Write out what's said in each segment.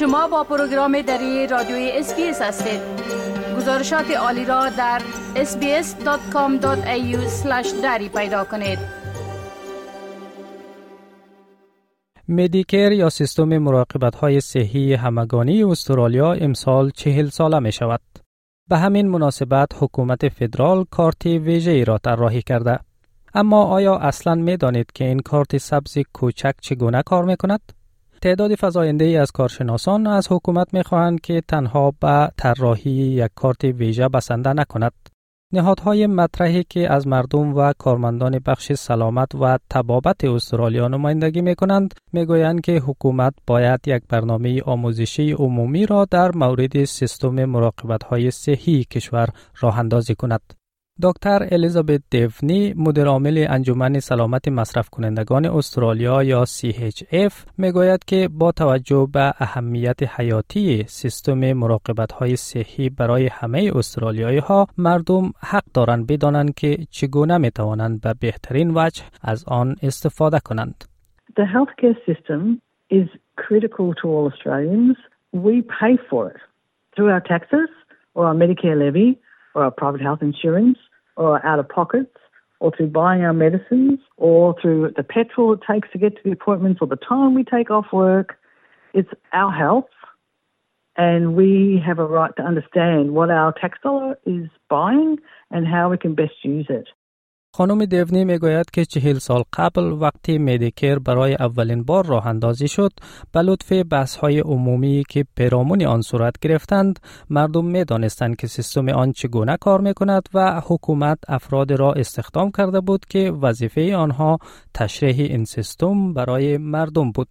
شما با پروگرام دری رادیوی SBS هستید گزارشات عالی را در sbs.com.au دری پیدا کنید Medicare یا سیستم مراقبت های صحی همگانی استرالیا امسال چهل ساله می شود. به همین مناسبت حکومت فدرال کارت ویژه را طراحی کرده. اما آیا اصلا می دانید که این کارت سبز کوچک چگونه کار می کند؟ تعداد فزاینده ای از کارشناسان از حکومت می خواهند که تنها به طراحی یک کارت ویژه بسنده نکند. نهادهای مطرحی که از مردم و کارمندان بخش سلامت و تبابت استرالیا نمایندگی می کنند می گویند که حکومت باید یک برنامه آموزشی عمومی را در مورد سیستم مراقبت های صحی کشور راه اندازی کند. دکتر الیزابت دیونی مدیر عامل انجمن سلامت مصرف کنندگان استرالیا یا CHF می‌گوید که با توجه به اهمیت حیاتی سیستم مراقبت های صحی برای همه استرالیایی ها مردم حق دارند بدانند که چگونه می توانند به بهترین وجه از آن استفاده کنند. The healthcare system is critical to all Australians. We pay for it through our taxes or our Medicare levy or our private health insurance. Or out of pockets or through buying our medicines or through the petrol it takes to get to the appointments or the time we take off work. It's our health and we have a right to understand what our tax dollar is buying and how we can best use it. خانم دیونی می‌گوید که چهل سال قبل وقتی مدیکر برای اولین بار راه اندازی شد به لطف بحث های عمومی که پیرامون آن صورت گرفتند مردم می دانستند که سیستم آن چگونه کار می کند و حکومت افراد را استخدام کرده بود که وظیفه آنها تشریح این سیستم برای مردم بود.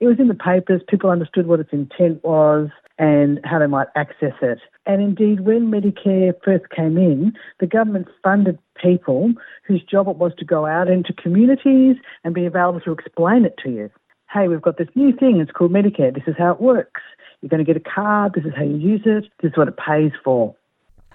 It was in the papers, people understood what its intent was and how they might access it. And indeed, when Medicare first came in, the government funded people whose job it was to go out into communities and be available to explain it to you. Hey, we've got this new thing, it's called Medicare, this is how it works. You're going to get a card, this is how you use it, this is what it pays for.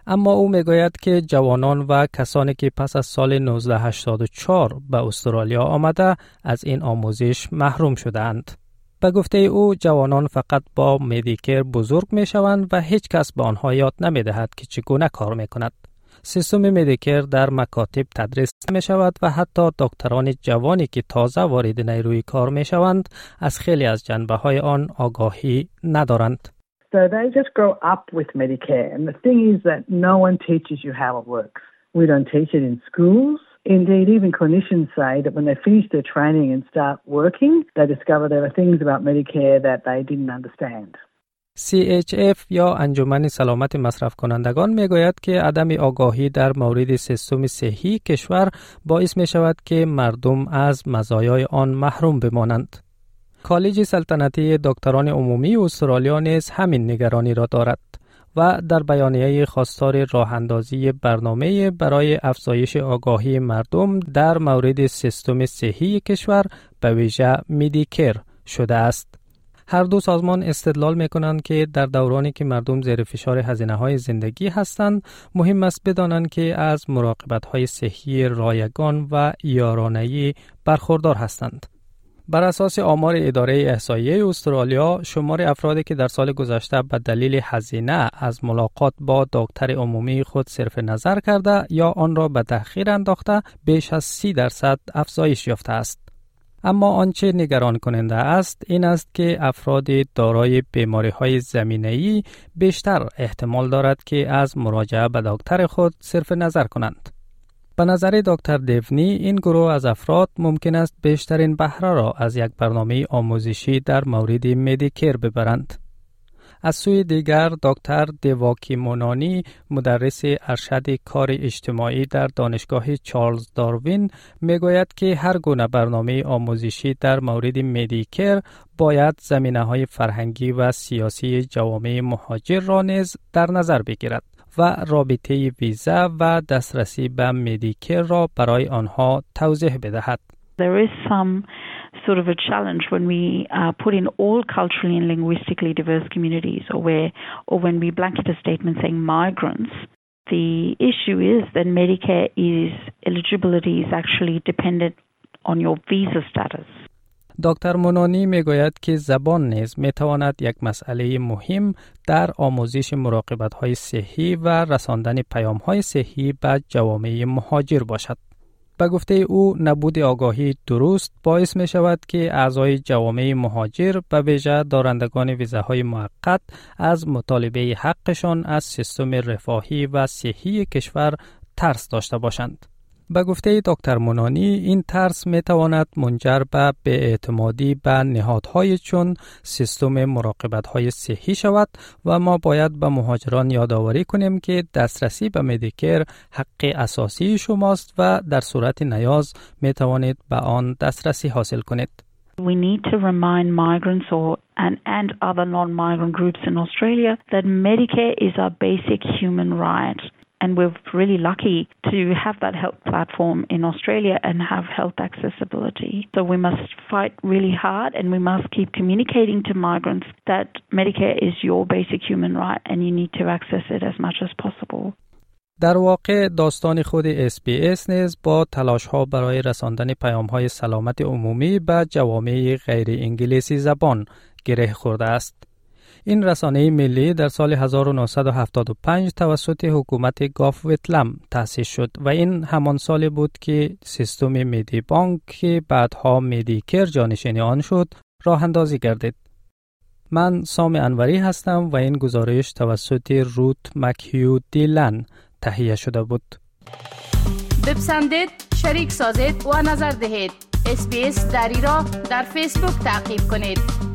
اما او میگوید که جوانان و کسانی که پس از سال 1984 به استرالیا آمده از این آموزش محروم شدند. به گفته او جوانان فقط با مدیکر بزرگ می شوند و هیچ کس به آنها یاد نمی دهد که چگونه کار می کند. سیستم مدیکر در مکاتب تدریس می شود و حتی دکتران جوانی که تازه وارد نیروی کار می شوند از خیلی از جنبه های آن آگاهی ندارند. So they just grow up with Medicare and the thing is that no one teaches you how it works. We don't teach it in schools. Indeed, even clinicians say that when they finish their training and start working, they discover there are things about Medicare that they didn't understand. CHF یا انجمن سلامت مصرف کنندگان می گوید که عدم آگاهی در مورد سیستم صحی کشور باعث می شود که مردم از مزایای آن محروم بمانند. کالج سلطنتی دکتران عمومی استرالیا نیز همین نگرانی را دارد. و در بیانیه خواستار راه اندازی برنامه برای افزایش آگاهی مردم در مورد سیستم صحی کشور به ویژه میدیکر شده است. هر دو سازمان استدلال می کنند که در دورانی که مردم زیر فشار هزینه های زندگی هستند مهم است بدانند که از مراقبت های صحی رایگان و یارانهی برخوردار هستند. بر اساس آمار اداره احصایه استرالیا شمار افرادی که در سال گذشته به دلیل هزینه از ملاقات با دکتر عمومی خود صرف نظر کرده یا آن را به تأخیر انداخته بیش از سی درصد افزایش یافته است. اما آنچه نگران کننده است این است که افراد دارای بیماری های زمینه‌ای بیشتر احتمال دارد که از مراجعه به دکتر خود صرف نظر کنند. به نظر دکتر دیونی این گروه از افراد ممکن است بیشترین بهره را از یک برنامه آموزشی در مورد مدیکر ببرند. از سوی دیگر دکتر دیواکی مونانی مدرس ارشد کار اجتماعی در دانشگاه چارلز داروین می‌گوید که هر گونه برنامه آموزشی در مورد مدیکر باید زمینه های فرهنگی و سیاسی جوامع مهاجر را نیز در نظر بگیرد. و رابطه ویزا و دسترسی به مدیکر را برای آنها توضیح بدهد. There is some sort of a challenge when we uh, put in all culturally and linguistically diverse communities or where or when we blanket a statement saying migrants the issue is that Medicare is eligibility is actually dependent on your visa status. دکتر منانی می‌گوید که زبان نیز می تواند یک مسئله مهم در آموزش مراقبت های صحی و رساندن پیام های صحی به جوامع مهاجر باشد. به گفته او نبود آگاهی درست باعث می شود که اعضای جوامع مهاجر به ویژه دارندگان ویزاهای موقت از مطالبه حقشان از سیستم رفاهی و صحی کشور ترس داشته باشند. به گفته دکتر منانی این ترس می تواند منجر به اعتمادی به نهادهای چون سیستم مراقبت های صحی شود و ما باید به مهاجران یادآوری کنیم که دسترسی به مدیکر حق اساسی شماست و در صورت نیاز می توانید به آن دسترسی حاصل کنید. We need to remind migrants or and, and other non-migrant groups in Australia that Medicare is a basic human right. And we're really lucky to have that health platform in Australia and have health accessibility. So we must fight really hard and we must keep communicating to migrants that Medicare is your basic human right and you need to access it as much as possible. در واقع داستان خود SBS نیز با تلاش ها برای رساندن پیام های سلامت عمومی به جوامع غیر انگلیسی زبان گره خورده است. این رسانه ملی در سال 1975 توسط حکومت گاف ویتلم تأسیس شد و این همان سال بود که سیستم میدی بانک که بعدها میدیکر جانشین آن شد راه اندازی گردید. من سام انوری هستم و این گزارش توسط روت مکیو دیلن تهیه شده بود. بپسندید، شریک سازید و نظر دهید. اسپیس دری را در فیسبوک تعقیب کنید.